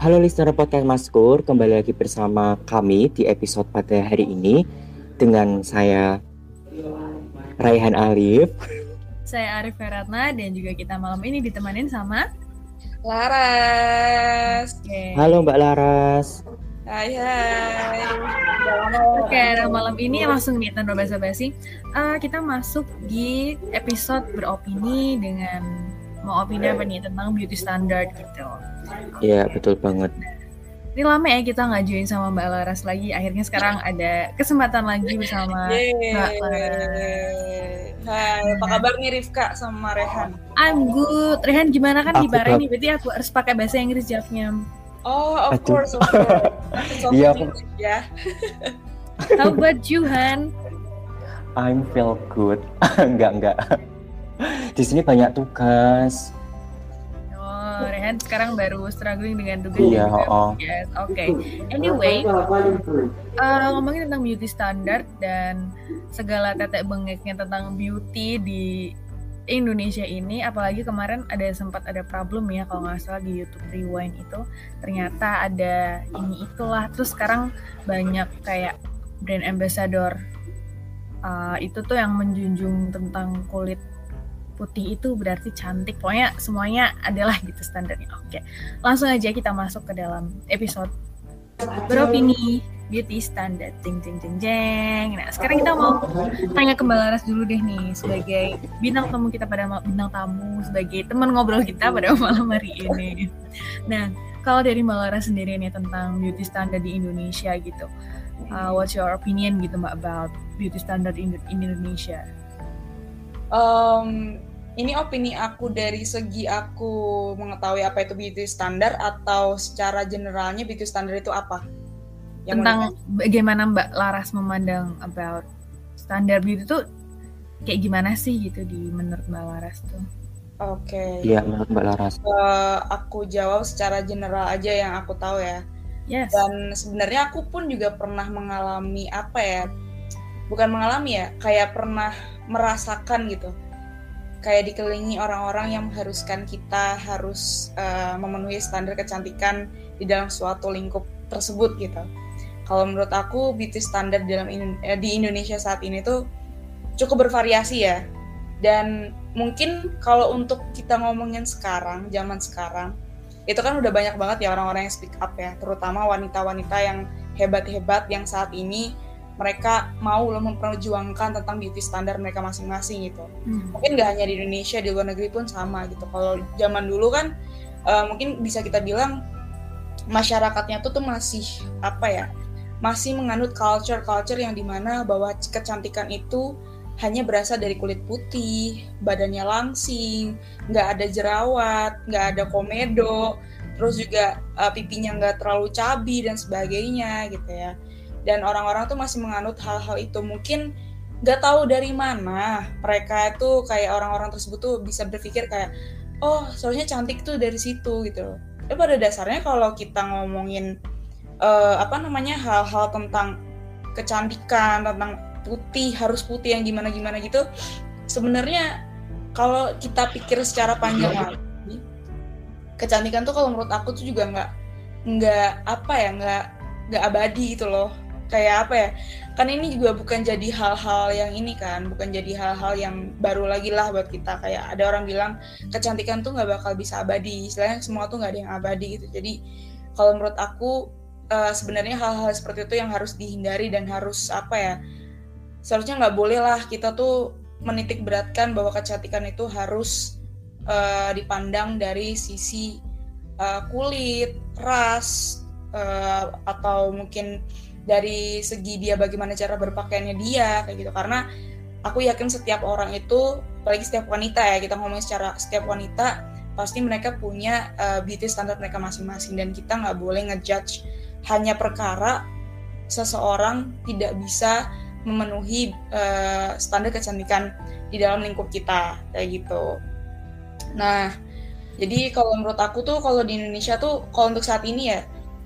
Halo listener podcast Maskur, kembali lagi bersama kami di episode pada hari ini dengan saya Raihan Alif. Saya Arif Feratna dan juga kita malam ini ditemanin sama Laras. Oke. Halo Mbak Laras. Hai hai. Oke, nah malam ini langsung nih tanpa basa-basi eh, kita masuk di episode beropini dengan mau opini apa nih tentang beauty standard gitu. Iya betul banget. Ini lama ya kita nggak join sama Mbak Laras lagi. Akhirnya sekarang ada kesempatan lagi bersama Yeay. Mbak Laras. Hai, apa kabar nih Rifka sama Rehan? I'm good. Rehan gimana kan di Aku Bahrain bak- nih? Berarti aku harus pakai bahasa Inggris jawabnya. Oh, of Aduh. course, of course. So Iya, good ya. How about you, Han? I'm feel good. enggak enggak. Di sini banyak tugas. Oh, Rehan sekarang baru struggling dengan tugas Iya, juga oh. tugas. Oke. Anyway, Uh, ngomongin tentang beauty standard dan segala tetek bengeknya tentang beauty di Indonesia ini, apalagi kemarin ada sempat ada problem ya kalau nggak salah di YouTube Rewind itu ternyata ada ini itulah terus sekarang banyak kayak brand ambassador uh, itu tuh yang menjunjung tentang kulit putih itu berarti cantik. Pokoknya semuanya adalah gitu standarnya. Oke langsung aja kita masuk ke dalam episode beropini beauty standard. Jeng jeng jeng jeng. Nah sekarang kita mau tanya ke Mbak Laras dulu deh nih sebagai bintang tamu kita pada bintang tamu sebagai teman ngobrol kita pada malam hari ini. Nah kalau dari Mbak Laras sendiri nih tentang beauty standard di Indonesia gitu uh, what's your opinion gitu Mbak about beauty standard in, in Indonesia? Em, ini opini aku dari segi aku mengetahui apa itu beauty standard atau secara generalnya beauty standard itu apa? Yang tentang bagaimana Mbak Laras memandang about standar beauty tuh kayak gimana sih gitu di menurut Mbak Laras tuh Oke. Iya menurut Mbak Laras. Eh, aku jawab secara general aja yang aku tahu ya. yes Dan sebenarnya aku pun juga pernah mengalami apa ya? Bukan mengalami ya, kayak pernah merasakan gitu. Kayak dikelilingi orang-orang yang mengharuskan kita harus eh, memenuhi standar kecantikan di dalam suatu lingkup tersebut gitu. Kalau menurut aku beauty standard dalam eh, di Indonesia saat ini tuh cukup bervariasi ya. Dan mungkin kalau untuk kita ngomongin sekarang, zaman sekarang, itu kan udah banyak banget ya orang-orang yang speak up ya, terutama wanita-wanita yang hebat-hebat yang saat ini mereka mau loh memperjuangkan tentang beauty standar mereka masing-masing gitu. Hmm. Mungkin nggak hanya di Indonesia, di luar negeri pun sama gitu. Kalau zaman dulu kan eh, mungkin bisa kita bilang masyarakatnya tuh tuh masih apa ya? Masih menganut culture-culture yang di mana bahwa kecantikan itu hanya berasal dari kulit putih, badannya langsing, nggak ada jerawat, nggak ada komedo, terus juga uh, pipinya nggak terlalu cabi dan sebagainya gitu ya. Dan orang-orang tuh masih menganut hal-hal itu. Mungkin nggak tahu dari mana mereka itu kayak orang-orang tersebut tuh bisa berpikir kayak, oh soalnya cantik tuh dari situ gitu loh. Tapi pada dasarnya kalau kita ngomongin uh, apa namanya hal-hal tentang kecantikan, tentang putih harus putih yang gimana gimana gitu sebenarnya kalau kita pikir secara panjang lagi kecantikan tuh kalau menurut aku tuh juga nggak nggak apa ya nggak nggak abadi gitu loh kayak apa ya kan ini juga bukan jadi hal-hal yang ini kan bukan jadi hal-hal yang baru lagi lah buat kita. Kayak ada orang bilang kecantikan tuh nggak bakal bisa abadi istilahnya semua tuh nggak ada yang abadi gitu. Jadi kalau menurut aku eh, sebenarnya hal-hal seperti itu yang harus dihindari dan harus apa ya seharusnya nggak boleh lah kita tuh menitik beratkan bahwa kecantikan itu harus eh, dipandang dari sisi eh, kulit, ras, eh, atau mungkin dari segi dia bagaimana cara berpakaiannya dia kayak gitu karena aku yakin setiap orang itu apalagi setiap wanita ya kita ngomongin secara setiap wanita pasti mereka punya eh, beauty standar mereka masing-masing dan kita nggak boleh ngejudge hanya perkara seseorang tidak bisa memenuhi eh, standar kecantikan di dalam lingkup kita kayak gitu. Nah, jadi kalau menurut aku tuh kalau di Indonesia tuh kalau untuk saat ini ya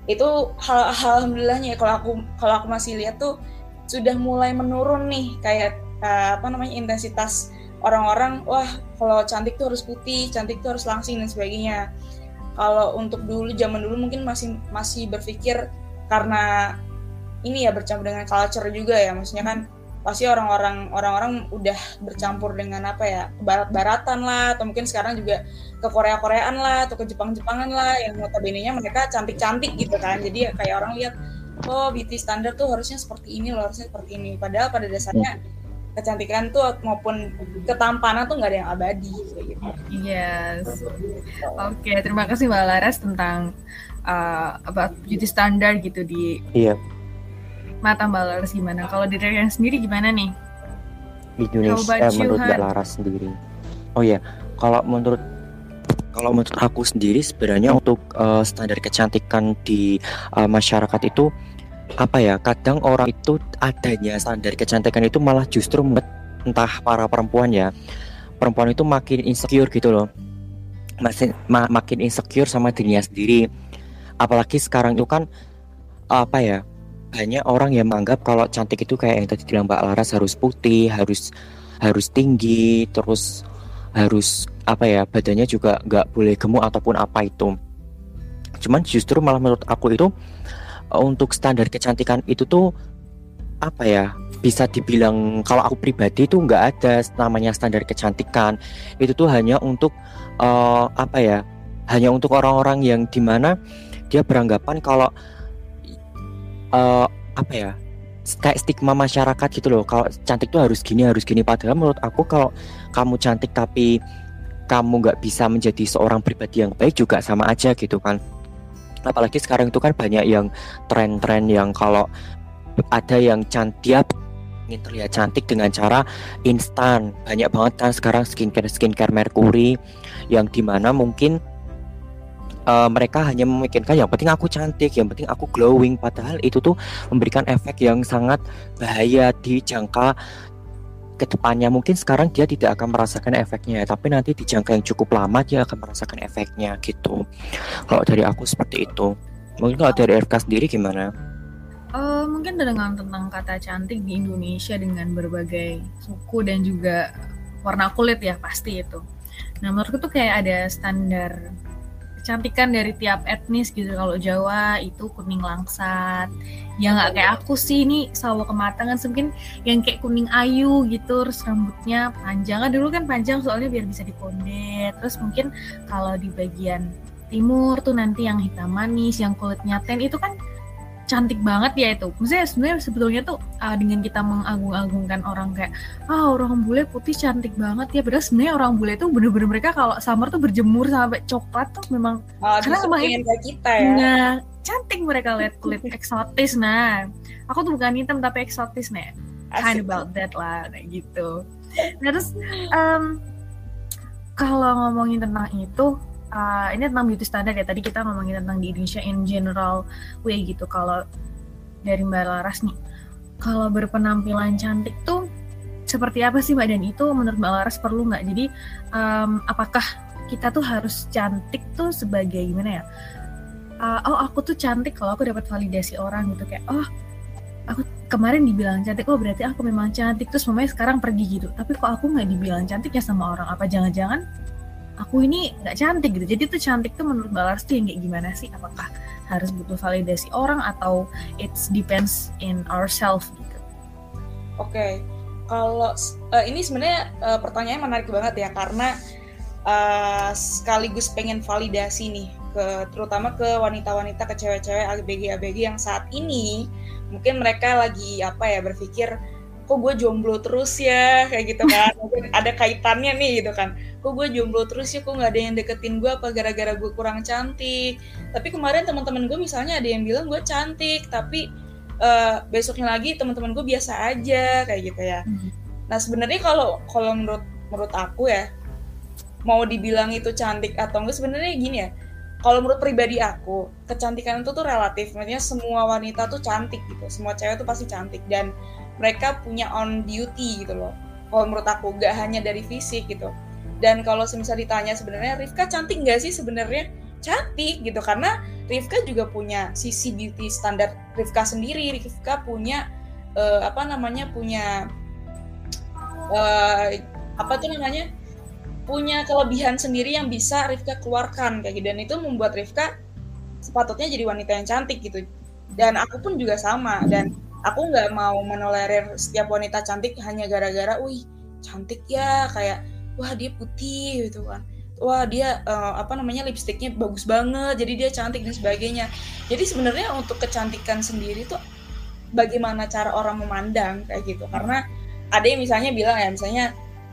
itu hal alhamdulillahnya ya kalau aku kalau aku masih lihat tuh sudah mulai menurun nih kayak eh, apa namanya intensitas orang-orang wah kalau cantik tuh harus putih, cantik tuh harus langsing dan sebagainya. kalau untuk dulu zaman dulu mungkin masih masih berpikir karena ini ya bercampur dengan culture juga ya maksudnya kan pasti orang-orang orang-orang udah bercampur dengan apa ya barat-baratan lah atau mungkin sekarang juga ke Korea-Koreaan lah atau ke Jepang-Jepangan lah yang notabene-nya mereka cantik-cantik gitu kan jadi ya kayak orang lihat oh beauty standar tuh harusnya seperti ini loh harusnya seperti ini padahal pada dasarnya kecantikan tuh maupun ketampanan tuh nggak ada yang abadi gitu. Yes. Oke, okay, terima kasih Mbak Laras tentang uh, apa beauty standar gitu di Iya. Mata Mbak Laras gimana? Kalau di Rian sendiri gimana nih? Indonesia eh, menurut Mbak Laras sendiri. Oh ya, kalau menurut kalau menurut aku sendiri sebenarnya untuk uh, standar kecantikan di uh, masyarakat itu apa ya kadang orang itu adanya standar kecantikan itu malah justru entah para perempuan ya perempuan itu makin insecure gitu loh. Masih ma makin insecure sama dirinya sendiri. Apalagi sekarang itu kan apa ya banyak orang yang menganggap kalau cantik itu kayak yang tadi bilang Mbak Laras harus putih harus harus tinggi terus harus apa ya badannya juga nggak boleh gemuk ataupun apa itu. Cuman justru malah menurut aku itu untuk standar kecantikan itu tuh apa ya bisa dibilang kalau aku pribadi itu nggak ada namanya standar kecantikan. Itu tuh hanya untuk uh, apa ya hanya untuk orang-orang yang di mana dia beranggapan kalau uh, apa ya kayak stigma masyarakat gitu loh. Kalau cantik tuh harus gini harus gini. Padahal menurut aku kalau kamu cantik tapi kamu nggak bisa menjadi seorang pribadi yang baik juga sama aja gitu kan. Apalagi sekarang itu kan banyak yang tren-tren yang kalau ada yang cantik ingin terlihat cantik dengan cara instan. Banyak banget kan sekarang skincare skincare Mercury yang di mana mungkin uh, mereka hanya memikirkan yang penting aku cantik, yang penting aku glowing, padahal itu tuh memberikan efek yang sangat bahaya di jangka ke depannya mungkin sekarang dia tidak akan merasakan efeknya tapi nanti di jangka yang cukup lama dia akan merasakan efeknya gitu kalau dari aku seperti itu mungkin kalau dari RK sendiri gimana? Uh, mungkin dengan tentang kata cantik di Indonesia dengan berbagai suku dan juga warna kulit ya pasti itu. Nah menurutku tuh kayak ada standar kecantikan dari tiap etnis gitu. Kalau Jawa itu kuning langsat. Ya nggak kayak aku sih. Ini sawo kematangan. Mungkin yang kayak kuning ayu gitu. Terus rambutnya panjang. Kan dulu kan panjang soalnya biar bisa diponde terus mungkin kalau di bagian timur tuh nanti yang hitam manis yang kulitnya ten itu kan cantik banget ya itu. Maksudnya sebenarnya sebetulnya tuh uh, dengan kita mengagung-agungkan orang kayak ah orang bule putih cantik banget ya. Padahal sebenarnya orang bule tuh bener-bener mereka kalau summer tuh berjemur sampai coklat tuh memang oh, karena memang kita ya. Nah, cantik mereka lihat kulit eksotis. Nah, aku tuh bukan hitam tapi eksotis nih. Kind about that lah kayak gitu. Nah, terus um, kalau ngomongin tentang itu uh, ini tentang beauty standard ya. Tadi kita ngomongin tentang di Indonesia in general way gitu kalau dari Mbak Laras nih. Kalau berpenampilan cantik tuh seperti apa sih Mbak? Dan itu menurut Mbak Laras perlu nggak? Jadi um, apakah kita tuh harus cantik tuh sebagai gimana ya? Uh, oh aku tuh cantik kalau aku dapat validasi orang gitu. Kayak oh aku kemarin dibilang cantik oh berarti aku memang cantik. Terus mamanya sekarang pergi gitu. Tapi kok aku nggak dibilang cantik ya sama orang? Apa jangan-jangan aku ini nggak cantik gitu jadi tuh cantik tuh menurut Mbak Lars tuh yang kayak gimana sih apakah harus butuh validasi orang atau it's depends in ourselves gitu oke okay. kalau uh, ini sebenarnya uh, pertanyaan menarik banget ya karena uh, sekaligus pengen validasi nih ke terutama ke wanita-wanita ke cewek-cewek ABG-ABG yang saat ini mungkin mereka lagi apa ya berpikir kok gue jomblo terus ya kayak gitu kan. Mungkin ada kaitannya nih gitu kan. Kok gue jomblo terus ya kok nggak ada yang deketin gue apa gara-gara gue kurang cantik. Tapi kemarin teman-teman gue misalnya ada yang bilang gue cantik tapi uh, besoknya lagi teman-teman gue biasa aja kayak gitu ya. Hmm. nah sebenarnya kalau kalau menurut menurut aku ya mau dibilang itu cantik atau enggak sebenarnya gini ya. Kalau menurut pribadi aku kecantikan itu tuh relatif. Maksudnya semua wanita tuh cantik gitu. Semua cewek tuh pasti cantik. Dan mereka punya on duty gitu loh. Kalau menurut aku gak hanya dari fisik gitu. Dan kalau semisal ditanya sebenarnya Rifka cantik nggak sih sebenarnya? Cantik gitu karena Rifka juga punya sisi beauty standar Rifka sendiri. Rifka punya uh, apa namanya punya uh, apa tuh namanya punya kelebihan sendiri yang bisa Rifka keluarkan kayak gitu. Dan itu membuat Rifka sepatutnya jadi wanita yang cantik gitu. Dan aku pun juga sama dan aku nggak mau menolerir setiap wanita cantik hanya gara-gara wih cantik ya kayak wah dia putih gitu kan. Wah dia uh, apa namanya lipstiknya bagus banget jadi dia cantik dan sebagainya. Jadi sebenarnya untuk kecantikan sendiri tuh bagaimana cara orang memandang kayak gitu. Karena ada yang misalnya bilang ya misalnya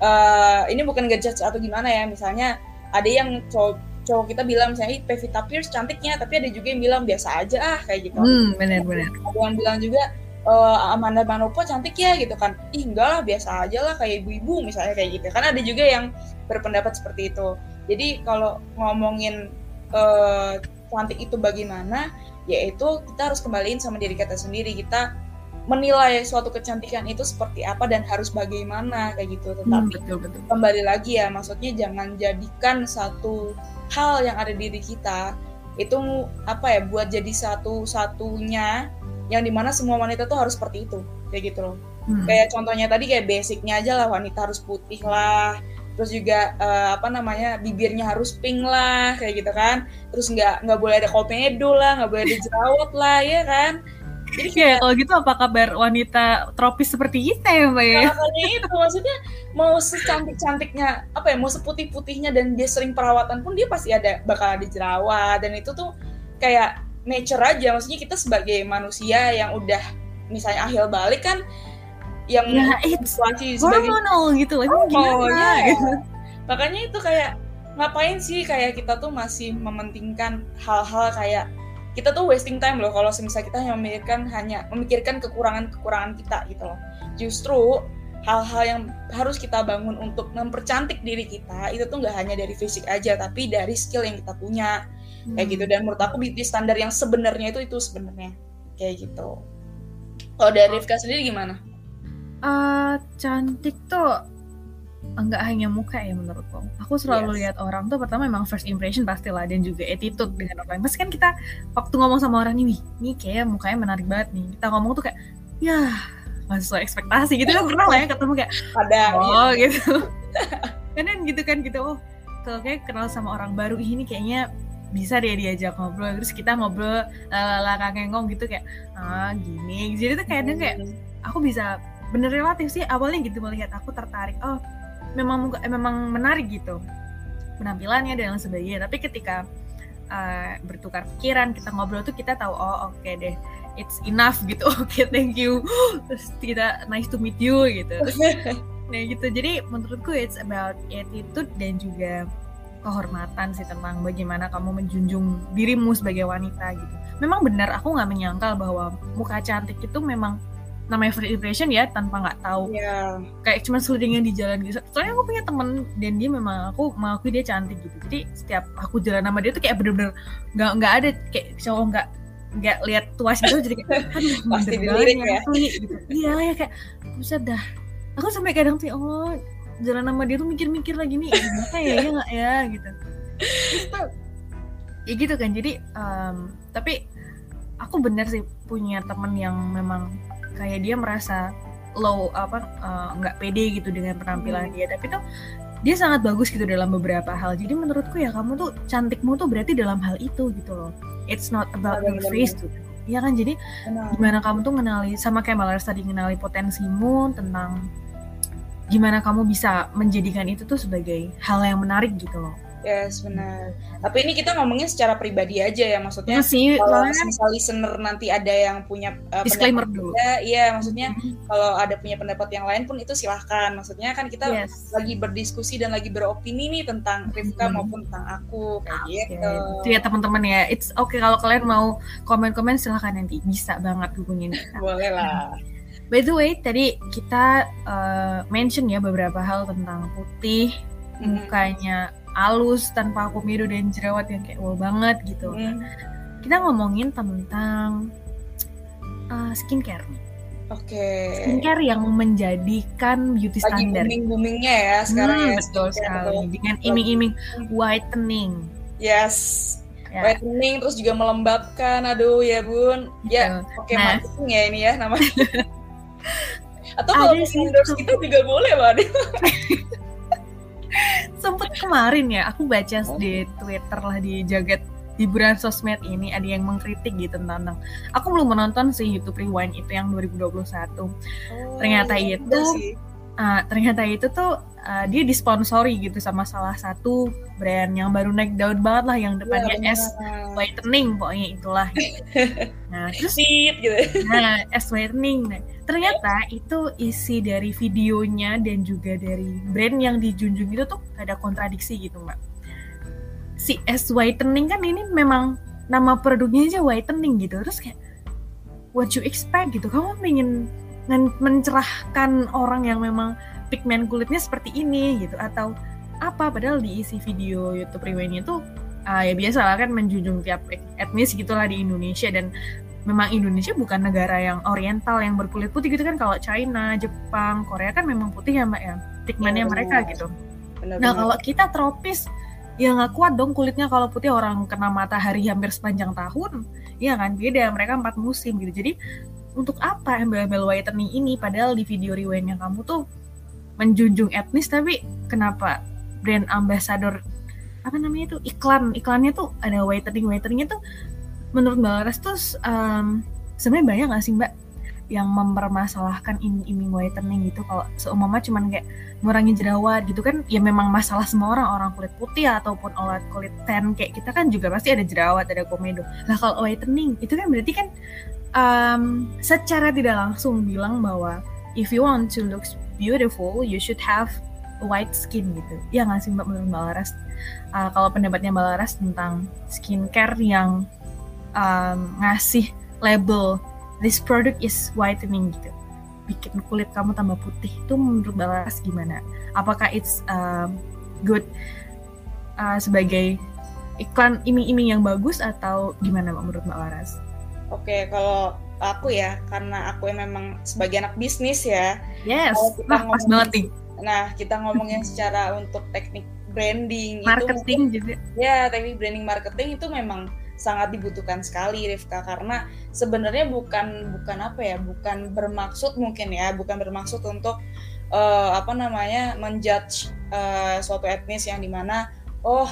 uh, ini bukan ngejudge atau gimana ya misalnya ada yang cowok cowok kita bilang misalnya Pevita Pierce cantiknya tapi ada juga yang bilang biasa aja ah kayak gitu. Hmm, benar-benar ada yang bilang juga uh, Amanda Manopo cantik ya gitu kan. Ih enggak lah biasa aja lah kayak ibu-ibu misalnya kayak gitu. Kan ada juga yang berpendapat seperti itu. Jadi kalau ngomongin uh, cantik itu bagaimana yaitu kita harus kembaliin sama diri kita sendiri. Kita menilai suatu kecantikan itu seperti apa dan harus bagaimana kayak gitu. Tetapi hmm, betul, betul. kembali lagi ya maksudnya jangan jadikan satu hal yang ada di diri kita itu apa ya buat jadi satu satunya yang di mana semua wanita tuh harus seperti itu kayak gitu loh hmm. kayak contohnya tadi kayak basicnya aja lah wanita harus putih lah terus juga uh, apa namanya bibirnya harus pink lah kayak gitu kan terus nggak nggak boleh ada komedo lah nggak boleh ada jerawat lah ya kan jadi kayak ya, kalau gitu apa kabar wanita tropis seperti kita ya mbak ya? Makanya itu maksudnya mau secantik cantiknya apa ya mau seputih putihnya dan dia sering perawatan pun dia pasti ada bakal ada jerawat dan itu tuh kayak nature aja maksudnya kita sebagai manusia yang udah misalnya akhir balik kan yang ya, situasi sebagai hormonal gitu lagi oh, gimana ya. gitu. Makanya itu kayak ngapain sih kayak kita tuh masih mementingkan hal-hal kayak kita tuh wasting time loh kalau misalnya kita hanya memikirkan hanya memikirkan kekurangan-kekurangan kita gitu loh. Justru hal-hal yang harus kita bangun untuk mempercantik diri kita itu tuh nggak hanya dari fisik aja tapi dari skill yang kita punya. Kayak gitu dan menurut aku beauty standar yang sebenarnya itu itu sebenarnya kayak gitu. Kalau dari Rifka sendiri gimana? Uh, cantik tuh enggak hanya muka ya menurutku. Aku selalu yes. lihat orang tuh pertama memang first impression pastilah dan juga attitude dengan orang. Pasti kan kita waktu ngomong sama orang nih, nih kayak mukanya menarik banget nih. Kita ngomong tuh kayak, ya nggak sesuai ekspektasi gitu kan pernah lah ya ketemu kayak, ada oh iya. gitu. kan gitu kan gitu, oh kalau kayak kenal sama orang baru ini kayaknya bisa dia diajak ngobrol terus kita ngobrol lala ngengong gitu kayak ah gini. Jadi tuh kayaknya kayak hmm. aku bisa bener relatif sih awalnya gitu melihat aku tertarik oh memang eh, memang menarik gitu penampilannya dan lain sebagainya. Tapi ketika uh, bertukar pikiran kita ngobrol tuh kita tahu oh oke okay deh it's enough gitu. Oke okay, thank you. Terus kita nice to meet you gitu. Nah gitu. Jadi menurutku it's about attitude dan juga kehormatan sih tentang bagaimana kamu menjunjung dirimu sebagai wanita gitu. Memang benar aku nggak menyangkal bahwa muka cantik itu memang namanya first impression ya tanpa nggak tahu. Yeah. kayak cuma selingan di jalan gitu. Soalnya aku punya temen dan dia memang aku mengakui dia cantik gitu. Jadi setiap aku jalan sama dia tuh kayak bener-bener nggak nggak ada kayak cowok nggak nggak lihat tuas gitu jadi kayak aduh pasti dilirik ya. gitu. iya ya kayak bisa dah. Aku sampai kadang tuh oh jalan sama dia tuh mikir-mikir lagi nih gimana ya ya nggak ya? Gitu. Ya gitu kan. Jadi um, tapi aku bener sih punya temen yang memang kayak dia merasa low apa eh, nggak uh, pede gitu dengan penampilan hmm. dia. Tapi tuh dia sangat bagus gitu dalam beberapa hal. Jadi menurutku ya kamu tuh cantikmu tuh berarti dalam hal itu gitu loh. It's not about your face tuh Iya kan? Jadi gimana kamu tuh mengenali sama kayak Malars tadi mengenali potensimu tentang gimana kamu bisa menjadikan itu tuh sebagai hal yang menarik gitu loh Yes, benar. Tapi ini kita ngomongin secara pribadi aja ya, maksudnya. Masih, iya kalau misal listener nanti ada yang punya uh, disclaimer dulu. Ya, iya, maksudnya mm-hmm. kalau ada punya pendapat yang lain pun itu silahkan. Maksudnya kan kita yes. lagi berdiskusi dan lagi beropini nih tentang Rifka mm-hmm. maupun tentang aku kayak okay. gitu. Itu ya teman-teman ya. It's okay kalau kalian mau komen-komen silahkan nanti bisa banget hubungin kita. Boleh lah. By the way, tadi kita uh, mention ya beberapa hal tentang putih, mm-hmm. mukanya halus tanpa komedo dan jerawat yang kayak wow banget gitu. Mm. Kita ngomongin tentang uh, skincare Oke. Okay. Skincare yang menjadikan beauty Lagi standard. booming boomingnya ya sekarang hmm, ya. Betul sekali. Dengan iming-iming whitening. Yes. Ya. Whitening terus juga melembabkan. Aduh ya bun. Ya. Oke okay, nah. ya ini ya namanya. Atau kalau endorse kita juga boleh loh sempet kemarin ya aku baca di Twitter lah di jagat hiburan sosmed ini ada yang mengkritik gitu tentang aku belum menonton si YouTube Rewind itu yang 2021 oh, ternyata iya, itu uh, ternyata itu tuh uh, dia disponsori gitu sama salah satu brand yang baru naik daun banget lah yang depannya ya, S whitening pokoknya itulah. Gitu. nah terus gitu. nah S whitening nah, ternyata itu isi dari videonya dan juga dari brand yang dijunjung itu tuh ada kontradiksi gitu mbak. Si S whitening kan ini memang nama produknya aja whitening gitu. Terus kayak what you expect? gitu. Kamu ingin mencerahkan orang yang memang pigmen kulitnya seperti ini gitu. Atau apa padahal di isi video YouTube Rewind itu uh, ya biasa lah kan menjunjung tiap etnis gitulah di Indonesia. Dan memang Indonesia bukan negara yang oriental yang berkulit putih gitu kan. Kalau China, Jepang, Korea kan memang putih ya mbak ya? Pigmennya ya, mereka gitu. Benar, nah kalau kita tropis ya nggak kuat dong kulitnya. Kalau putih orang kena matahari hampir sepanjang tahun ya kan? Beda mereka empat musim gitu. Jadi untuk apa embel-embel whitening ini? Padahal di video rewind yang kamu tuh menjunjung etnis tapi kenapa brand ambassador apa namanya itu iklan iklannya tuh ada whitening whiteningnya tuh menurut mbak Laras tuh um, sebenarnya banyak gak sih mbak yang mempermasalahkan iming-iming whitening gitu? Kalau seumumnya cuman kayak ngurangi jerawat gitu kan ya memang masalah semua orang orang kulit putih ataupun orang kulit tan kayak kita kan juga pasti ada jerawat ada komedo. Lah kalau whitening itu kan berarti kan um, secara tidak langsung bilang bahwa if you want to look beautiful you should have white skin gitu. Ya nggak sih mbak menurut mbak Laras? Uh, kalau pendapatnya mbak Laras tentang skincare yang um, ngasih label this product is whitening gitu. Bikin kulit kamu tambah putih itu menurut Balas gimana? Apakah it's um, good uh, sebagai iklan iming-iming yang bagus atau gimana menurut Mbak Laras? Oke, okay, kalau aku ya karena aku yang memang sebagai anak bisnis ya. Yes. Nah, pas banget nih. Nah, kita ngomongin secara untuk teknik branding marketing itu, juga. Ya, teknik branding marketing itu memang sangat dibutuhkan sekali Rifka karena sebenarnya bukan bukan apa ya bukan bermaksud mungkin ya bukan bermaksud untuk uh, apa namanya menjudge uh, suatu etnis yang di mana oh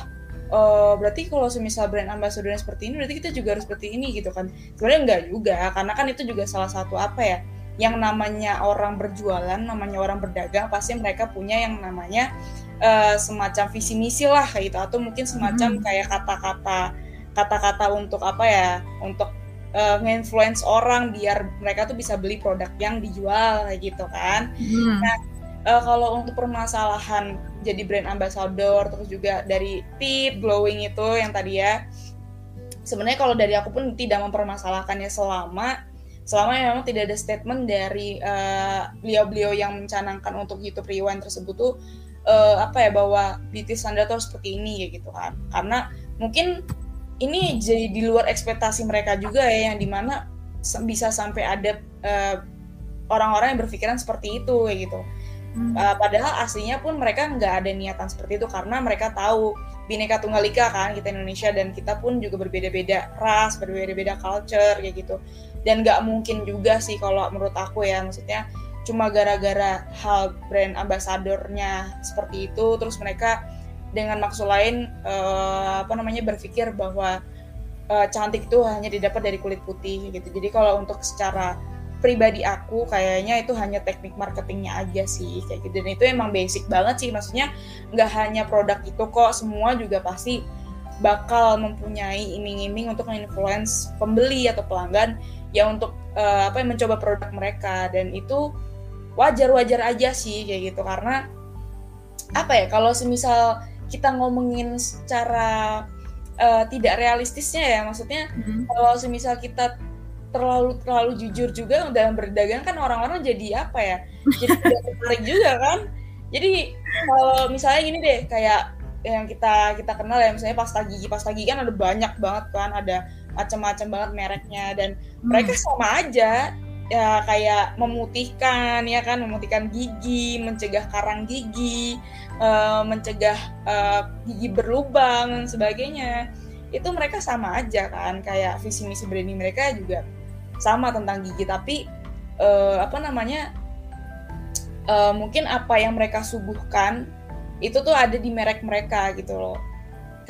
uh, berarti kalau semisal brand ambassador seperti ini berarti kita juga harus seperti ini gitu kan sebenarnya enggak juga karena kan itu juga salah satu apa ya yang namanya orang berjualan namanya orang berdagang pasti mereka punya yang namanya uh, semacam visi misi lah gitu atau mungkin semacam hmm. kayak kata-kata kata-kata untuk apa ya untuk uh, nge-influence orang biar mereka tuh bisa beli produk yang dijual kayak gitu kan. Hmm. Nah, uh, kalau untuk permasalahan jadi brand ambassador terus juga dari tip glowing itu yang tadi ya sebenarnya kalau dari aku pun tidak mempermasalahkannya selama selama memang tidak ada statement dari beliau beliau-beliau yang mencanangkan untuk YouTube Rewind tersebut tuh uh, apa ya bahwa beauty standard tuh seperti ini ya gitu kan karena mungkin ini jadi di luar ekspektasi mereka juga ya yang di mana bisa sampai ada eh, orang-orang yang berpikiran seperti itu kayak gitu. Uh, padahal aslinya pun mereka nggak ada niatan seperti itu karena mereka tahu bineka tunggal ika kan kita Indonesia dan kita pun juga berbeda-beda ras, berbeda-beda culture kayak gitu. Dan nggak mungkin juga sih kalau menurut aku ya maksudnya cuma gara-gara hal brand ambasadornya seperti itu terus mereka dengan maksud lain uh, apa namanya berpikir bahwa uh, cantik itu hanya didapat dari kulit putih gitu. Jadi kalau untuk secara pribadi aku kayaknya itu hanya teknik marketingnya aja sih kayak gitu. Dan itu emang basic banget sih maksudnya nggak hanya produk itu kok semua juga pasti bakal mempunyai iming-iming untuk influence pembeli atau pelanggan ya untuk uh, apa yang mencoba produk mereka. Dan itu wajar-wajar aja sih kayak gitu. Karena apa ya kalau semisal kita ngomongin secara uh, tidak realistisnya ya maksudnya mm-hmm. kalau semisal kita terlalu terlalu jujur juga dalam berdagang kan orang-orang jadi apa ya? Jadi tertarik juga kan? Jadi kalau misalnya gini deh kayak yang kita kita kenal ya misalnya pasta gigi. Pasta gigi kan ada banyak banget kan ada macam-macam banget mereknya. Dan hmm. mereka sama aja ya kayak memutihkan ya kan? Memutihkan gigi mencegah karang gigi uh, mencegah uh, gigi berlubang dan sebagainya. Itu mereka sama aja kan? Kayak visi misi branding mereka juga sama tentang gigi tapi uh, apa namanya uh, mungkin apa yang mereka suguhkan itu tuh ada di merek mereka gitu loh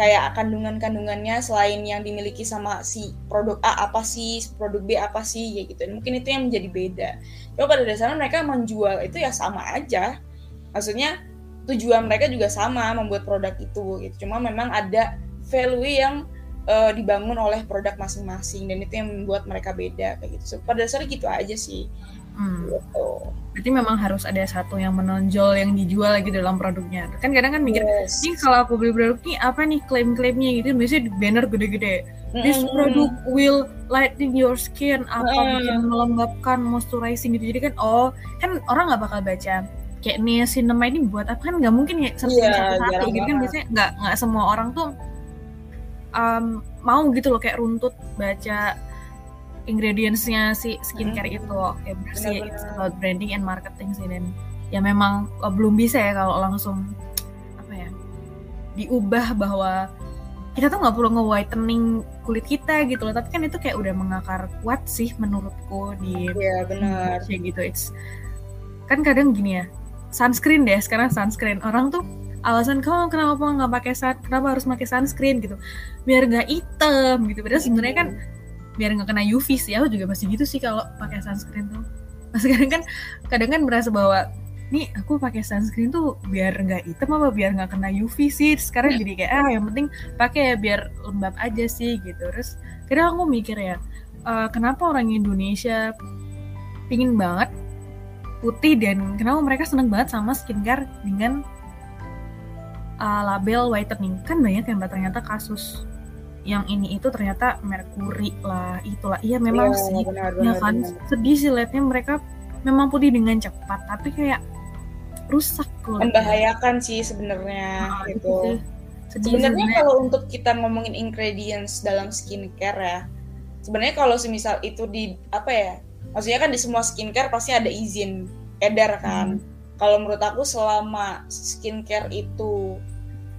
kayak kandungan-kandungannya selain yang dimiliki sama si produk A apa sih, produk B apa sih, ya gitu. mungkin itu yang menjadi beda. Cuma pada dasarnya mereka menjual itu ya sama aja. Maksudnya tujuan mereka juga sama membuat produk itu gitu. Cuma memang ada value yang uh, dibangun oleh produk masing-masing dan itu yang membuat mereka beda kayak gitu. So, pada dasarnya gitu aja sih. Hmm. Gitu. Berarti memang harus ada satu yang menonjol yang dijual lagi dalam produknya. Kan kadang kan mikir, yes. ini kalau aku beli produk ini apa nih klaim-klaimnya gitu, biasanya di banner gede-gede. This product will lighten your skin, apa mm. bikin melembabkan, moisturizing gitu. Jadi kan, oh, kan orang nggak bakal baca kayak niacinamide ini buat apa kan nggak mungkin ya satu yeah, satu gitu kan biasanya nggak nggak semua orang tuh um, mau gitu loh kayak runtut baca ingredientsnya si skincare hmm. itu. Kayak bersih it's about branding and marketing sih dan ya memang oh, belum bisa ya kalau langsung apa ya diubah bahwa kita tuh nggak perlu nge-whitening kulit kita gitu loh. Tapi kan itu kayak udah mengakar kuat sih menurutku di ya benar. kayak gitu. It's kan kadang gini ya sunscreen deh sekarang sunscreen. Orang tuh alasan kamu kenapa nggak pakai sun kenapa harus pakai sunscreen? gitu. Biar nggak hitam gitu. Padahal sebenarnya kan biar nggak kena UV sih. Aku juga masih gitu sih kalau pakai sunscreen tuh. Mas kadang kan kadang kan merasa bahwa nih aku pakai sunscreen tuh biar nggak hitam apa biar nggak kena UV sih? Sekarang jadi kayak ah yang penting pakai ya biar lembab aja sih gitu. Terus kadang aku mikir ya uh, kenapa orang Indonesia pingin banget putih dan kenapa mereka seneng banget sama skincare dengan uh, label whitening. Kan banyak yang ternyata kasus yang ini itu ternyata merkuri lah itulah. Iya memang yeah, sih. benar, benar, ya kan? benar. sedih sih liatnya mereka memang putih dengan cepat tapi kayak rusak loh membahayakan sih sebenarnya nah, gitu. sebenarnya. kalau untuk kita ngomongin ingredients dalam skincare ya sebenarnya kalau semisal itu di apa ya maksudnya kan di semua skincare pasti ada izin edar kan. Hmm. kalau menurut aku selama skincare itu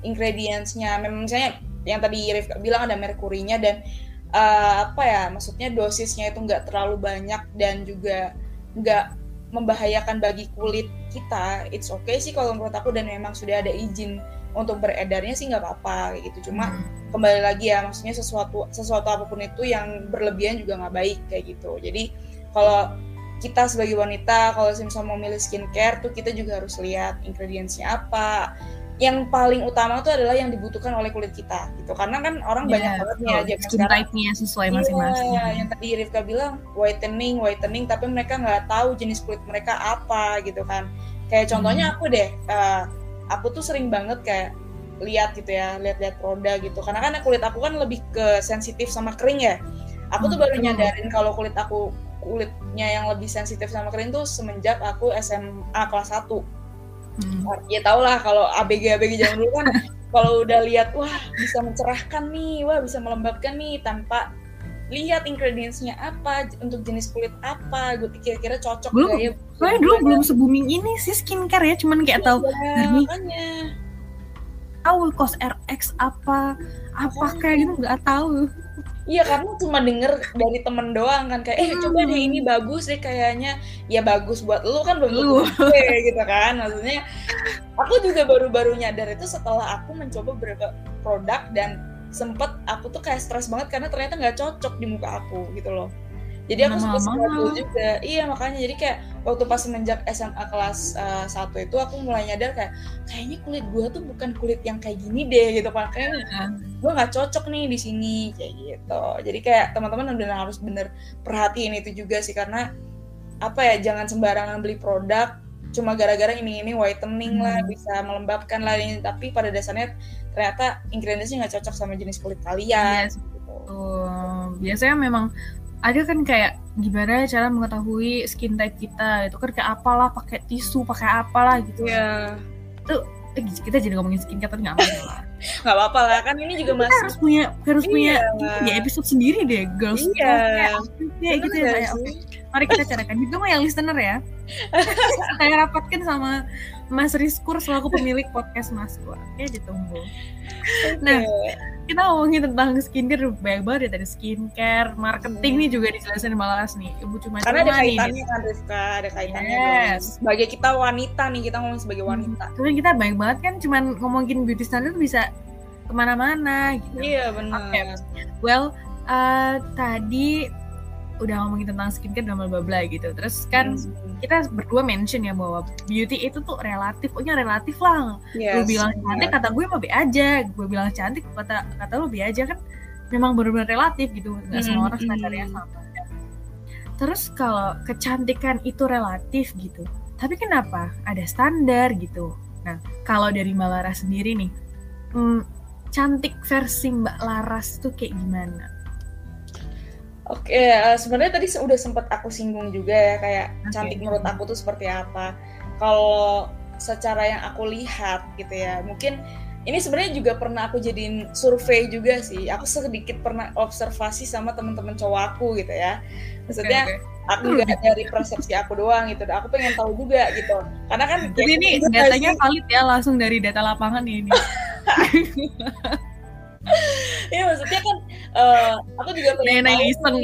ingredientsnya. Memang misalnya yang tadi Rifka bilang ada merkurinya dan uh, apa ya maksudnya dosisnya itu nggak terlalu banyak dan juga nggak membahayakan bagi kulit kita. It's okay sih kalau menurut aku dan memang sudah ada izin untuk beredarnya sih nggak apa-apa gitu. Cuma hmm. kembali lagi ya maksudnya sesuatu sesuatu apa pun itu yang berlebihan juga nggak baik kayak gitu. Jadi kalau kita sebagai wanita kalau misalnya mau milih skincare tuh kita juga harus lihat ingredientsnya apa yang paling utama itu adalah yang dibutuhkan oleh kulit kita gitu karena kan orang yeah, banyak banget nih aja skin type-nya sesuai iya, masing-masing. Iya, yang tadi Rifka bilang whitening, whitening tapi mereka nggak tahu jenis kulit mereka apa gitu kan. Kayak contohnya hmm. aku deh, uh, aku tuh sering banget kayak lihat gitu ya, lihat-lihat produk gitu. Karena kan kulit aku kan lebih ke sensitif sama kering ya. Aku tuh baru nyadarin kalau kulit aku kulitnya yang lebih sensitif sama kering tuh semenjak aku SMA kelas 1 Hmm. Ya tau lah kalau ABG ABG zaman dulu kan kalau udah lihat wah bisa mencerahkan nih, wah bisa melembabkan nih tanpa lihat ingredientsnya apa untuk jenis kulit apa gue kira-kira cocok belum, gak ya? soalnya dulu belum se booming ini sih skincare ya cuman kayak iya, tahu dari tahu kos RX apa apa kayak gitu nggak tahu Iya karena cuma denger dari temen doang kan kayak eh coba deh ini bagus deh kayaknya. Ya bagus buat lu kan belum tentu gue gitu kan. Maksudnya aku juga baru-baru nyadar itu setelah aku mencoba beberapa produk dan sempet aku tuh kayak stres banget karena ternyata nggak cocok di muka aku gitu loh jadi aku sempat struggle juga. Iya makanya. Jadi kayak waktu pas semenjak SMA kelas uh, itu aku mulai nyadar kayak kayaknya kulit gue tuh bukan kulit yang kayak gini deh gitu. Makanya gue nggak cocok nih di sini kayak gitu. Jadi kayak teman-teman udah harus bener perhatiin itu juga sih karena apa ya jangan sembarangan beli produk cuma gara-gara ini ini whitening hmm. lah bisa melembabkan lah ini. Tapi pada dasarnya ternyata ingredientsnya nggak cocok sama jenis kulit kalian yes, gitu. biasanya memang ada kan kayak gimana cara mengetahui skin type kita? Itu kan kayak apalah pakai tisu pakai apalah gitu. Ya yeah. tuh kita jadi ngomongin skin tapi nggak apa-apa nggak apa-apa lah kan ini juga masih harus punya harus iya. punya ya episode sendiri deh girls iya. kayak gitu ya oke. mari kita carakan. Juga mah yang listener ya. Saya rapatkan sama Mas Rizkur selaku pemilik podcast Mas Kur ya ditunggu. Nah kita ngomongin tentang skincare banyak banget ya tadi. Skincare marketing nih juga dijelasin malas nih. Ibu cuma karena ada kaitannya kan Rizka ada kaitannya yes. sebagai kita wanita nih kita ngomong sebagai wanita. Hmm. Cuman kita banyak banget kan cuman ngomongin beauty standard bisa ke mana-mana gitu. Iya benar okay. well uh, tadi udah ngomongin tentang skincare dan bla bla bla gitu. Terus kan hmm. kita berdua mention ya bahwa beauty itu tuh relatif, pokoknya relatif lah. Yes, gue bilang cantik kata gue mah be aja, gue bilang cantik kata kata lo be aja kan memang benar-benar relatif gitu. Nggak hmm. semua orang standarnya hmm. sama. Terus kalau kecantikan itu relatif gitu. Tapi kenapa ada standar gitu? Nah, kalau dari Mbak Laras sendiri nih, hmm, cantik versi Mbak Laras tuh kayak gimana? Oke, uh, sebenarnya tadi udah sempat aku singgung juga ya kayak okay. cantik menurut aku tuh seperti apa. Kalau secara yang aku lihat gitu ya, mungkin ini sebenarnya juga pernah aku jadiin survei juga sih. Aku sedikit pernah observasi sama teman-teman cowok aku gitu ya. Maksudnya okay, okay. aku nggak dari persepsi aku doang gitu. Aku pengen tahu juga gitu. Karena kan jadi ini datanya valid ya langsung dari data lapangan ini. Iya maksudnya kan uh, aku juga pengen iseng.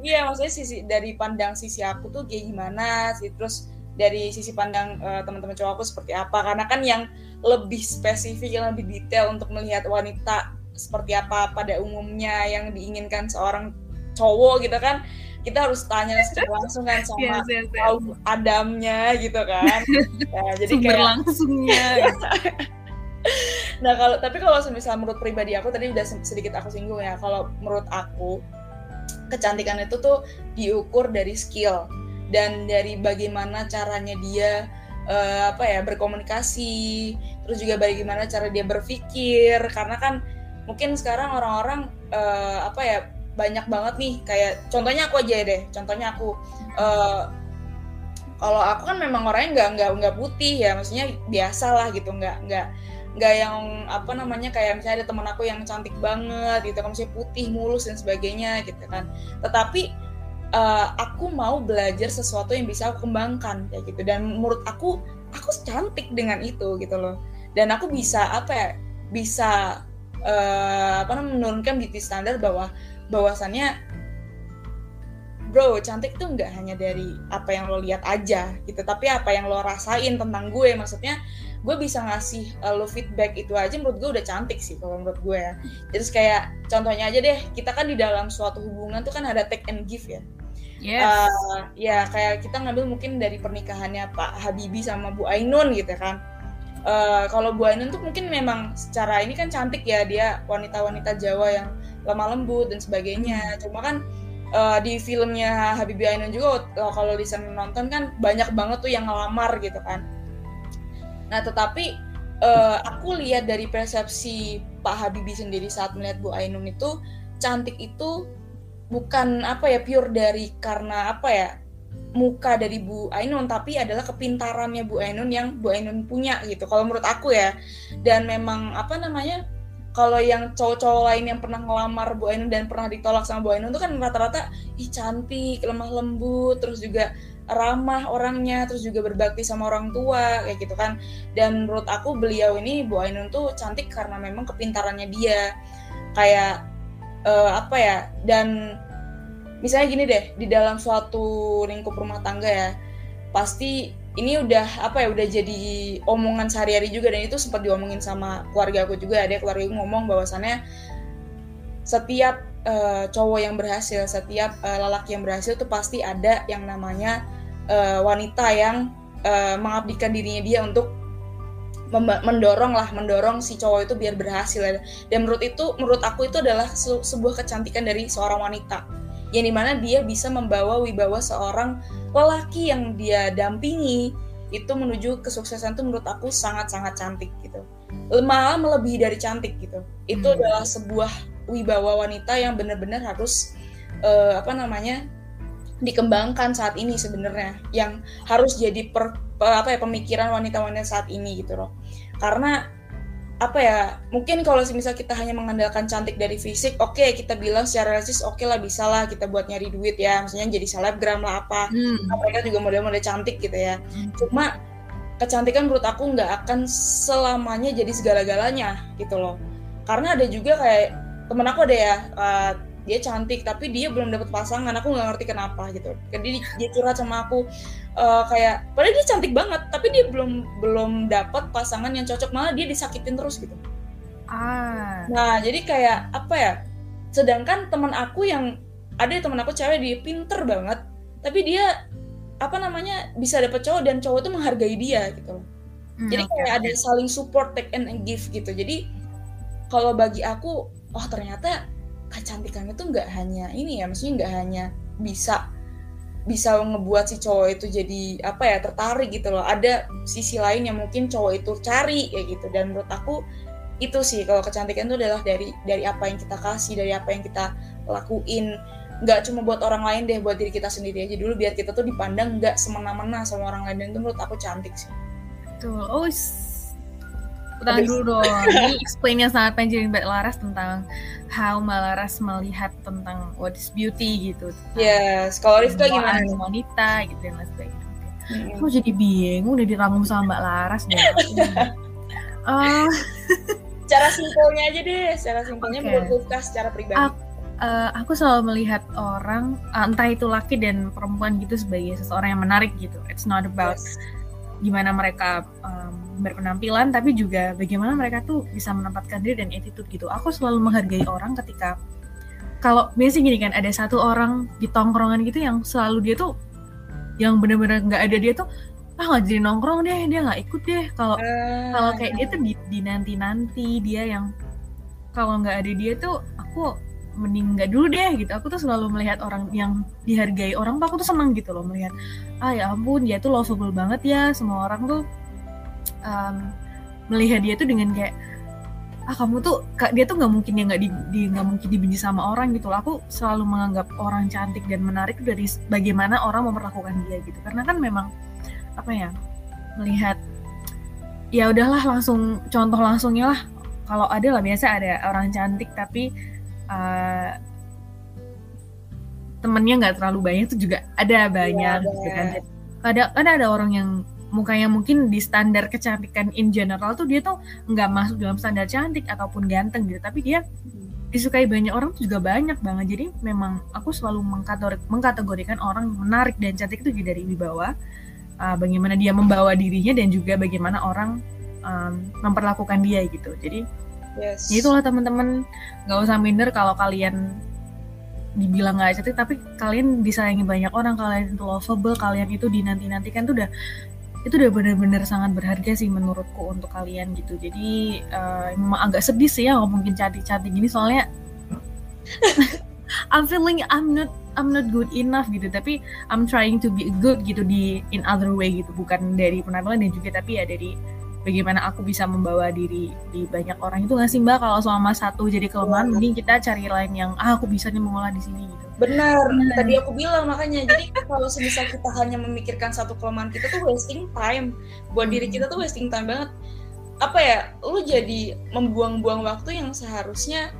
Iya maksudnya sisi dari pandang sisi aku tuh kayak gimana sih? Terus dari sisi pandang uh, teman-teman cowok aku seperti apa? Karena kan yang lebih spesifik yang lebih detail untuk melihat wanita seperti apa pada umumnya yang diinginkan seorang cowok gitu kan kita harus tanya secara langsung kan sama yes, yes, yes. Adamnya gitu kan. Ya, jadi Sumber kayak langsungnya nah kalau tapi kalau misal menurut pribadi aku tadi udah sedikit aku singgung ya. Kalau menurut aku kecantikan itu tuh diukur dari skill dan dari bagaimana caranya dia uh, apa ya berkomunikasi terus juga bagaimana cara dia berpikir. Karena kan mungkin sekarang orang-orang uh, apa ya banyak banget nih. Kayak contohnya aku aja deh. Contohnya aku uh, kalau aku kan memang orangnya nggak nggak nggak putih ya. Maksudnya biasa lah gitu. Nggak nggak nggak yang apa namanya kayak misalnya ada teman aku yang cantik banget gitu kan misalnya putih mulus dan sebagainya gitu kan. Tetapi uh, aku mau belajar sesuatu yang bisa aku kembangkan kayak gitu. Dan menurut aku aku cantik dengan itu gitu loh. Dan aku bisa apa ya bisa uh, apa namanya menurunkan beauty standar bahwa bahwasannya bro cantik tuh nggak hanya dari apa yang lo lihat aja gitu tapi apa yang lo rasain tentang gue. Maksudnya gue bisa ngasih uh, lo feedback itu aja menurut gue udah cantik sih kalau menurut gue ya jadi kayak contohnya aja deh kita kan di dalam suatu hubungan tuh kan ada take and give ya Yes. Uh, ya kayak kita ngambil mungkin dari pernikahannya Pak Habibie sama Bu Ainun gitu kan. Uh, kalau Bu Ainun tuh mungkin memang secara ini kan cantik ya dia wanita-wanita Jawa yang lemah lembut dan sebagainya. Cuma kan uh, di filmnya Habibie Ainun juga kalau di sana nonton kan banyak banget tuh yang ngelamar gitu kan. Nah, tetapi uh, aku lihat dari persepsi Pak Habibie sendiri saat melihat Bu Ainun itu cantik itu bukan apa ya pure dari karena apa ya muka dari Bu Ainun tapi adalah kepintarannya Bu Ainun yang Bu Ainun punya gitu. Kalau menurut aku ya. Dan memang apa namanya kalau yang cowok-cowok lain yang pernah ngelamar Bu Ainun dan pernah ditolak sama Bu Ainun itu kan rata-rata ih cantik lemah lembut terus juga ramah orangnya terus juga berbakti sama orang tua kayak gitu kan. Dan menurut aku beliau ini Bu Ainun tuh cantik karena memang kepintarannya dia. Kayak uh, apa ya dan misalnya gini deh di dalam suatu lingkup rumah tangga ya pasti ini udah apa ya udah jadi omongan sehari-hari juga. Dan itu sempat diomongin sama keluarga aku juga ada keluarga aku ngomong bahwasannya setiap uh, cowok yang berhasil setiap uh, lelaki yang berhasil tuh pasti ada yang namanya uh, wanita yang uh, mengabdikan dirinya dia untuk mendorong lah mendorong si cowok itu biar berhasil. Dan menurut itu menurut aku itu adalah se sebuah kecantikan dari seorang wanita. Yang di mana dia bisa membawa wibawa seorang lelaki yang dia dampingi. Itu menuju kesuksesan itu menurut aku sangat sangat cantik gitu. Malah melebihi dari cantik gitu. Itu hmm. adalah sebuah wibawa wanita yang benar-benar harus uh, apa namanya dikembangkan saat ini sebenarnya yang harus jadi per, apa ya pemikiran wanita-wanita saat ini gitu loh karena apa ya mungkin kalau misal kita hanya mengandalkan cantik dari fisik oke okay, kita bilang secara realistis oke okay lah bisa lah kita buat nyari duit ya maksudnya jadi selebgram lah apa hmm. Mereka juga model-model cantik gitu ya hmm. cuma kecantikan menurut aku nggak akan selamanya jadi segala-galanya gitu loh karena ada juga kayak temen aku ada ya uh, dia cantik tapi dia belum dapat pasangan. Aku nggak ngerti kenapa gitu. Jadi dia curhat sama aku uh, kayak padahal dia cantik banget tapi dia belum belum dapat pasangan yang cocok. Malah dia disakitin terus gitu. Ah. Nah jadi kayak apa ya sedangkan teman aku yang ada teman aku cewek dia pinter banget tapi dia apa namanya bisa dapet cowok dan cowok itu menghargai dia gitu. Hmm, jadi kayak ada saling support take and give gitu. Jadi kalau bagi aku oh ternyata kecantikan itu nggak hanya ini ya maksudnya nggak hanya bisa bisa ngebuat si cowok itu jadi apa ya tertarik gitu loh. Ada sisi lain yang mungkin cowok itu cari ya gitu. Dan menurut aku itu sih kalau kecantikan itu adalah dari dari apa yang kita kasih dari apa yang kita lakuin. Nggak cuma buat orang lain deh buat diri kita sendiri aja dulu biar kita tuh dipandang nggak semena-mena sama orang lain. Dan itu menurut aku cantik sih. Oh, Tahan dulu dong. Ini explainnya sangat panjang Mbak Laras tentang how Mbak Laras melihat tentang what is beauty gitu. Yes, kalau Rifka gimana? Wanita gitu dan lain sebagainya. Aku jadi bingung udah dirangkum sama Mbak Laras deh. uh, cara simpelnya aja deh, cara simpelnya okay. menurut Rifka secara pribadi. Aku, uh, aku selalu melihat orang, uh, entah itu laki dan perempuan gitu sebagai seseorang yang menarik gitu. It's not about yes. gimana mereka um, berpenampilan tapi juga bagaimana mereka tuh bisa menempatkan diri dan attitude gitu. Aku selalu menghargai orang ketika kalau biasanya gini kan ada satu orang di tongkrongan gitu yang selalu dia tuh yang bener-bener nggak ada dia tuh ah nggak jadi nongkrong deh dia nggak ikut deh. Kalau uh. kalau kayak dia tuh di, di nanti nanti dia yang kalau nggak ada dia tuh aku mending nggak dulu deh gitu. Aku tuh selalu melihat orang yang dihargai orang tuh aku tuh senang gitu loh melihat ah ya ampun dia tuh lovable banget ya semua orang tuh um, melihat dia tuh dengan kayak ah kamu tuh dia tuh nggak mungkin ya nggak di nggak mungkin dibenci sama orang gitu aku selalu menganggap orang cantik dan menarik dari bagaimana orang memperlakukan dia gitu. Karena kan memang apa ya melihat ya udahlah langsung contoh langsungnya lah. Kalau ada lah biasa ada orang cantik tapi uh, temennya nggak terlalu banyak itu juga ada banyak ya, gitu kan. ada. Ada ada orang yang mukanya mungkin di standar kecantikan in general tuh dia tuh nggak masuk dalam standar cantik ataupun ganteng gitu. Tapi dia disukai banyak orang tuh juga banyak banget. Jadi memang aku selalu mengkategorikan orang menarik dan cantik itu dari wibawa uh, bagaimana dia membawa dirinya dan juga bagaimana orang um, memperlakukan dia gitu. Jadi yes. ya itulah teman-teman nggak usah minder kalau kalian dibilang nggak cantik tapi kalian disayangi banyak orang kalian itu lovable kalian itu dinanti-nantikan tuh udah itu udah bener-bener sangat berharga sih menurutku untuk kalian gitu. Jadi uh, memang agak sedih sih ya ngomongin cantik-cantik gini soalnya I'm feeling I'm not I'm not good enough gitu. Tapi I'm trying to be good gitu di in other way gitu. Bukan dari penampilan dan juga tapi ya dari bagaimana aku bisa membawa diri di banyak orang. Itu nggak sih mbak? Kalau selama satu jadi kelemahan mending kita cari lain yang ah aku bisa nih mengolah di sini gitu benar. Nah. tadi aku bilang makanya jadi kalau semisal kita hanya memikirkan satu kelemahan kita tuh wasting time. Buat diri kita tuh wasting time banget. Apa ya lu jadi membuang-buang waktu yang seharusnya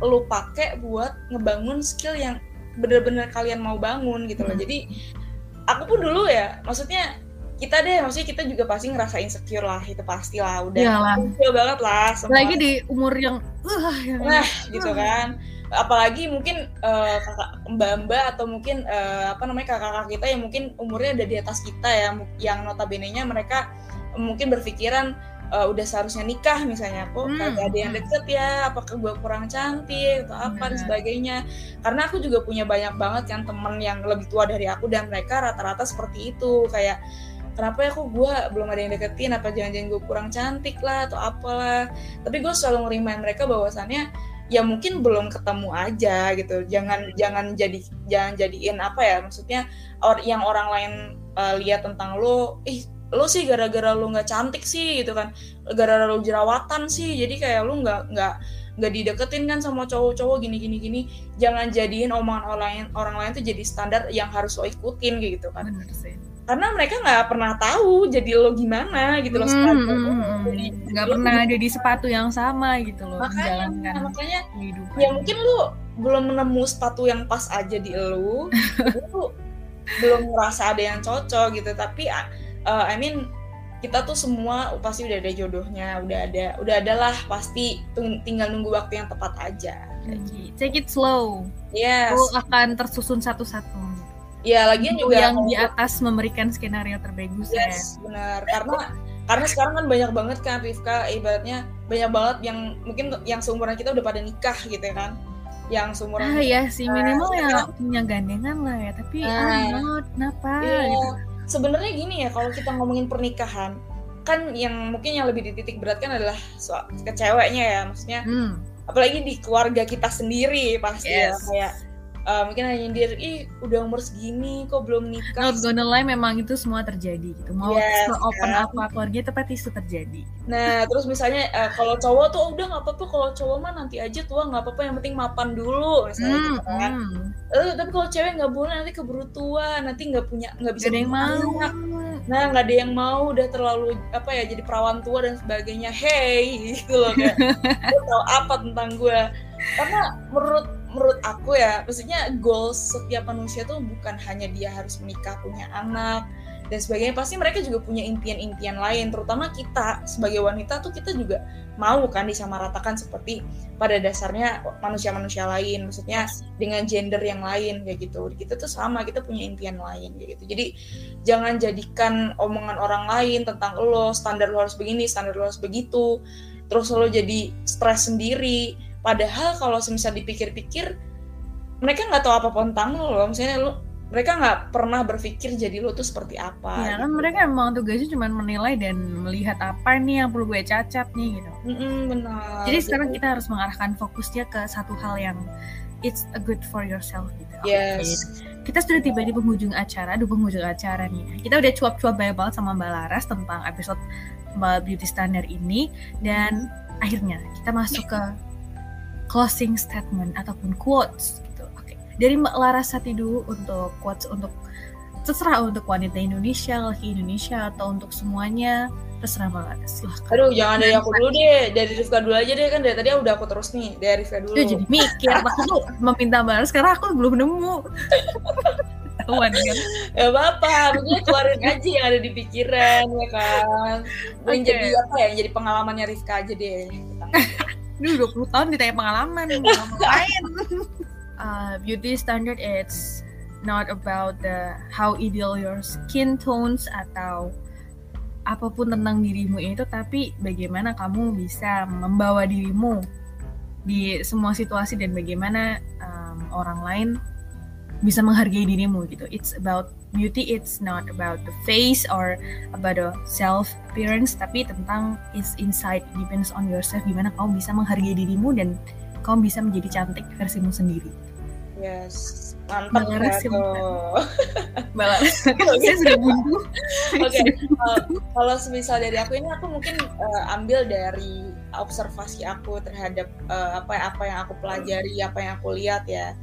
lu pakai buat ngebangun skill yang bener-bener kalian mau bangun gitu loh. Hmm. jadi aku pun dulu ya maksudnya kita deh maksudnya kita juga pasti ngerasa insecure lah itu pasti lah udah insecure banget lah semua. lagi di umur yang uh, yang nah gitu kan apalagi mungkin uh, kakak mbak mbak atau mungkin uh, apa namanya kakak-kakak kita yang mungkin umurnya udah di atas kita ya yang notabene nya mereka mungkin berpikiran uh, udah seharusnya nikah misalnya kok hmm. kagak ada yang deket ya? Apakah gue kurang cantik atau apa? Hmm. dan sebagainya. Karena aku juga punya banyak banget kan temen yang lebih tua dari aku dan mereka rata-rata seperti itu. Kayak kenapa ya kok gue belum ada yang deketin? Apa jangan-jangan gue kurang cantik lah atau apalah? Tapi gue selalu ngerimain mereka bahwasannya ya mungkin belum ketemu aja gitu. Jangan jangan jadi jangan jadiin apa ya maksudnya or, yang orang lain uh, lihat tentang lo ih lo sih gara-gara lo nggak cantik sih gitu kan. Gara-gara lo jerawatan sih jadi kayak lo nggak nggak nggak dideketin kan sama cowok-cowok gini gini gini. Jangan jadiin omongan orang lain orang lain tuh jadi standar yang harus lo ikutin gitu kan. Bener sih karena mereka nggak pernah tahu jadi lo gimana gitu loh hmm, sepatu hmm, hmm. nggak hmm, pernah ada di sepatu yang sama gitu loh makanya makanya kehidupan. ya mungkin lo belum menemu sepatu yang pas aja di lo lo belum merasa ada yang cocok gitu tapi uh, I mean kita tuh semua pasti udah ada jodohnya, udah ada, udah ada lah pasti tinggal nunggu waktu yang tepat aja. Take it slow. Yes. Akan tersusun satu-satu. Ya, lagian juga yang di atas memberikan skenario terbagus ya. yes, ya. benar. Karena karena sekarang kan banyak banget kan Rifka ibaratnya banyak banget yang mungkin yang seumuran kita udah pada nikah gitu ya kan yang seumuran ah ya sih minimal ya punya gandengan lah ya tapi nah, ah, kenapa iya. gitu sebenarnya gini ya kalau kita ngomongin pernikahan kan yang mungkin yang lebih dititik beratkan adalah soal ke ceweknya ya maksudnya hmm. apalagi di keluarga kita sendiri pasti ya, yes. ya kayak uh, mungkin hanya nyindir ih udah umur segini kok belum nikah? Not gonna lie memang itu semua terjadi gitu. Mau yes, open kan? apa keluarga itu pasti itu terjadi. Nah terus misalnya uh, kalau cowok tuh udah nggak apa-apa kalau cowok mah nanti aja tua nggak apa-apa yang penting mapan dulu misalnya hmm, gitu kan. hmm. uh, tapi kalau cewek nggak boleh nanti keburu tua nanti nggak punya nggak bisa ada yang mau. nah nggak ada yang mau udah terlalu apa ya jadi perawan tua dan sebagainya. Hey gitu loh kayak. Tau apa tentang gue karena menurut menurut aku ya maksudnya goals setiap manusia tuh bukan hanya dia harus menikah punya anak dan sebagainya. Pasti mereka juga punya impian-impian lain. Terutama kita sebagai wanita tuh kita juga mau kan disamaratakan seperti pada dasarnya manusia-manusia lain. Maksudnya dengan gender yang lain kayak gitu. Kita tuh sama kita punya impian lain kayak gitu. Jadi jangan jadikan omongan orang lain tentang lo standar lo harus begini standar lo harus begitu. Terus lo jadi stres sendiri Padahal kalau semisal dipikir-pikir mereka nggak tahu apa tentang lo loh. Misalnya lo mereka nggak pernah berpikir jadi lo tuh seperti apa. Ya kan gitu. mereka emang tugasnya cuma menilai dan melihat apa nih yang perlu gue cacat nih gitu. Mm-mm, benar. Jadi sekarang kita harus mengarahkan fokusnya ke satu hal yang it's a good for yourself gitu. Yes. Okay. Kita sudah tiba di penghujung acara, di penghujung acara nih. Kita udah cuap-cuap banyak banget sama Mbak Laras tentang episode Mbak Beauty Standard ini dan akhirnya kita masuk ke closing statement ataupun quotes gitu. Oke. Dari Mbak Larasati dulu untuk quotes untuk terserah untuk wanita Indonesia, laki Indonesia atau untuk semuanya terserah Mbak Laras. Silahkan. Aduh, jangan dari aku dulu deh. Dari Rifka dulu aja deh kan dari tadi udah aku terus nih. Dari Rifka dulu. Itu jadi mikir. Aku tuh meminta Mbak Laras karena aku belum nemu. Ketahuan kan? Ya apa-apa, mungkin keluarin aja yang ada di pikiran ya kan. Okay. jadi apa ya? Jadi pengalamannya Rifka aja deh. Ini udah 20 tahun ditanya pengalaman ngapain. uh, beauty standard it's not about the how ideal your skin tones atau apa pun tentang dirimu itu tapi bagaimana kamu bisa membawa dirimu di semua situasi dan bagaimana um, orang lain bisa menghargai dirimu gitu. It's about beauty, it's not about the face or about the self appearance, tapi tentang it's inside, depends on yourself. Gimana kamu bisa menghargai dirimu dan kamu bisa menjadi cantik versimu sendiri. Yes, mantap ya Balaras, saya sudah buntu. Oke, kalau semisal dari aku ini aku mungkin uh, ambil dari observasi aku terhadap uh, apa apa yang aku pelajari, apa yang aku lihat ya.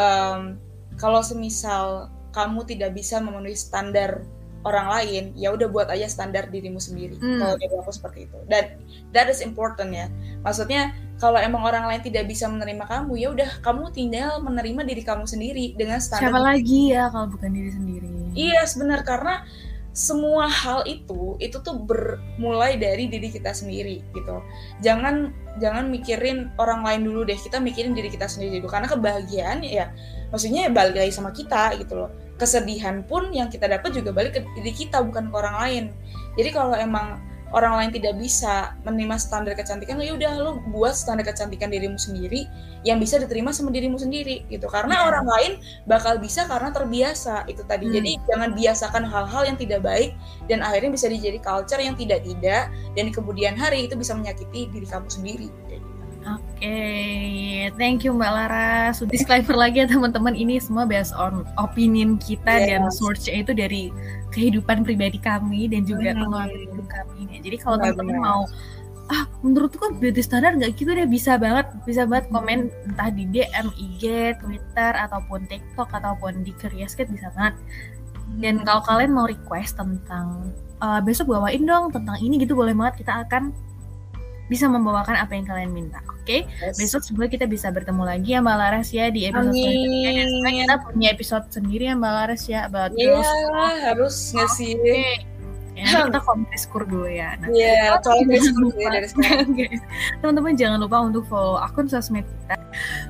Um, kalau semisal kamu tidak bisa memenuhi standar orang lain ya udah buat aja standar dirimu sendiri. Hmm. kalau dari aku seperti itu. Dan that is important ya. Maksudnya kalau emang orang lain tidak bisa menerima kamu ya udah kamu tinggal menerima diri kamu sendiri dengan standar siapa lagi ya kalau bukan diri sendiri? Iya yes, benar. Karena semua hal itu itu tuh bermulai dari diri kita sendiri gitu. Jangan jangan mikirin orang lain dulu deh kita mikirin diri kita sendiri dulu. Karena kebahagiaan ya maksudnya ya balik lagi sama kita gitu loh. Kesedihan pun yang kita dapat juga balik ke diri kita bukan ke orang lain. Jadi kalau emang orang lain tidak bisa menerima standar kecantikan ya udah lo buat standar kecantikan dirimu sendiri yang bisa diterima sama dirimu sendiri gitu karena yeah. orang lain bakal bisa karena terbiasa itu tadi hmm. jadi jangan biasakan hal-hal yang tidak baik dan akhirnya bisa dijadi culture yang tidak tidak dan di kemudian hari itu bisa menyakiti diri kamu sendiri Oke, okay. thank you Mbak Laras. Disclaimer lagi ya teman-teman, ini semua based on opinion kita yes. dan source itu dari kehidupan pribadi kami dan juga hmm. pengalaman hidup kami. Jadi kalau teman-teman mau ah menurutku kan beauty standar nggak gitu deh bisa banget bisa banget komen entah di DM IG Twitter ataupun TikTok ataupun di Curioscat bisa banget dan kalau kalian mau request tentang uh, besok bawain dong tentang ini gitu boleh banget kita akan bisa membawakan apa yang kalian minta. Oke, okay? yes. besok semoga kita bisa bertemu lagi ya Mbak Laras ya di episode selanjutnya. Dan kita punya episode sendiri ya Mbak Laras ya about Iya, yeah, harus ngasih. Okay. ya. kita kompreskur dulu ya. Nah, iya, yeah, kompreskur ya dari sekarang. Teman-teman jangan lupa untuk follow akun sosmed kita.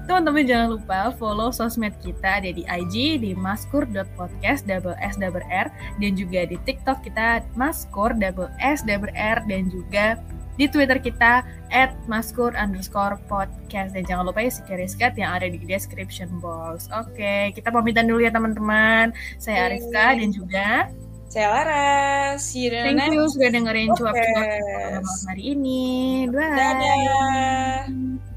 Teman-teman jangan lupa follow sosmed kita ada di IG di maskur.podcast double S double R dan juga di TikTok kita maskur double S double R dan juga di Twitter kita at maskur underscore podcast dan jangan lupa ya skat yang ada di description box. Oke, kita pamitan dulu ya teman-teman. Saya Ariska dan juga saya Laras. See you Thank you sudah dengerin cuap-cuap hari ini. Bye. Dadah.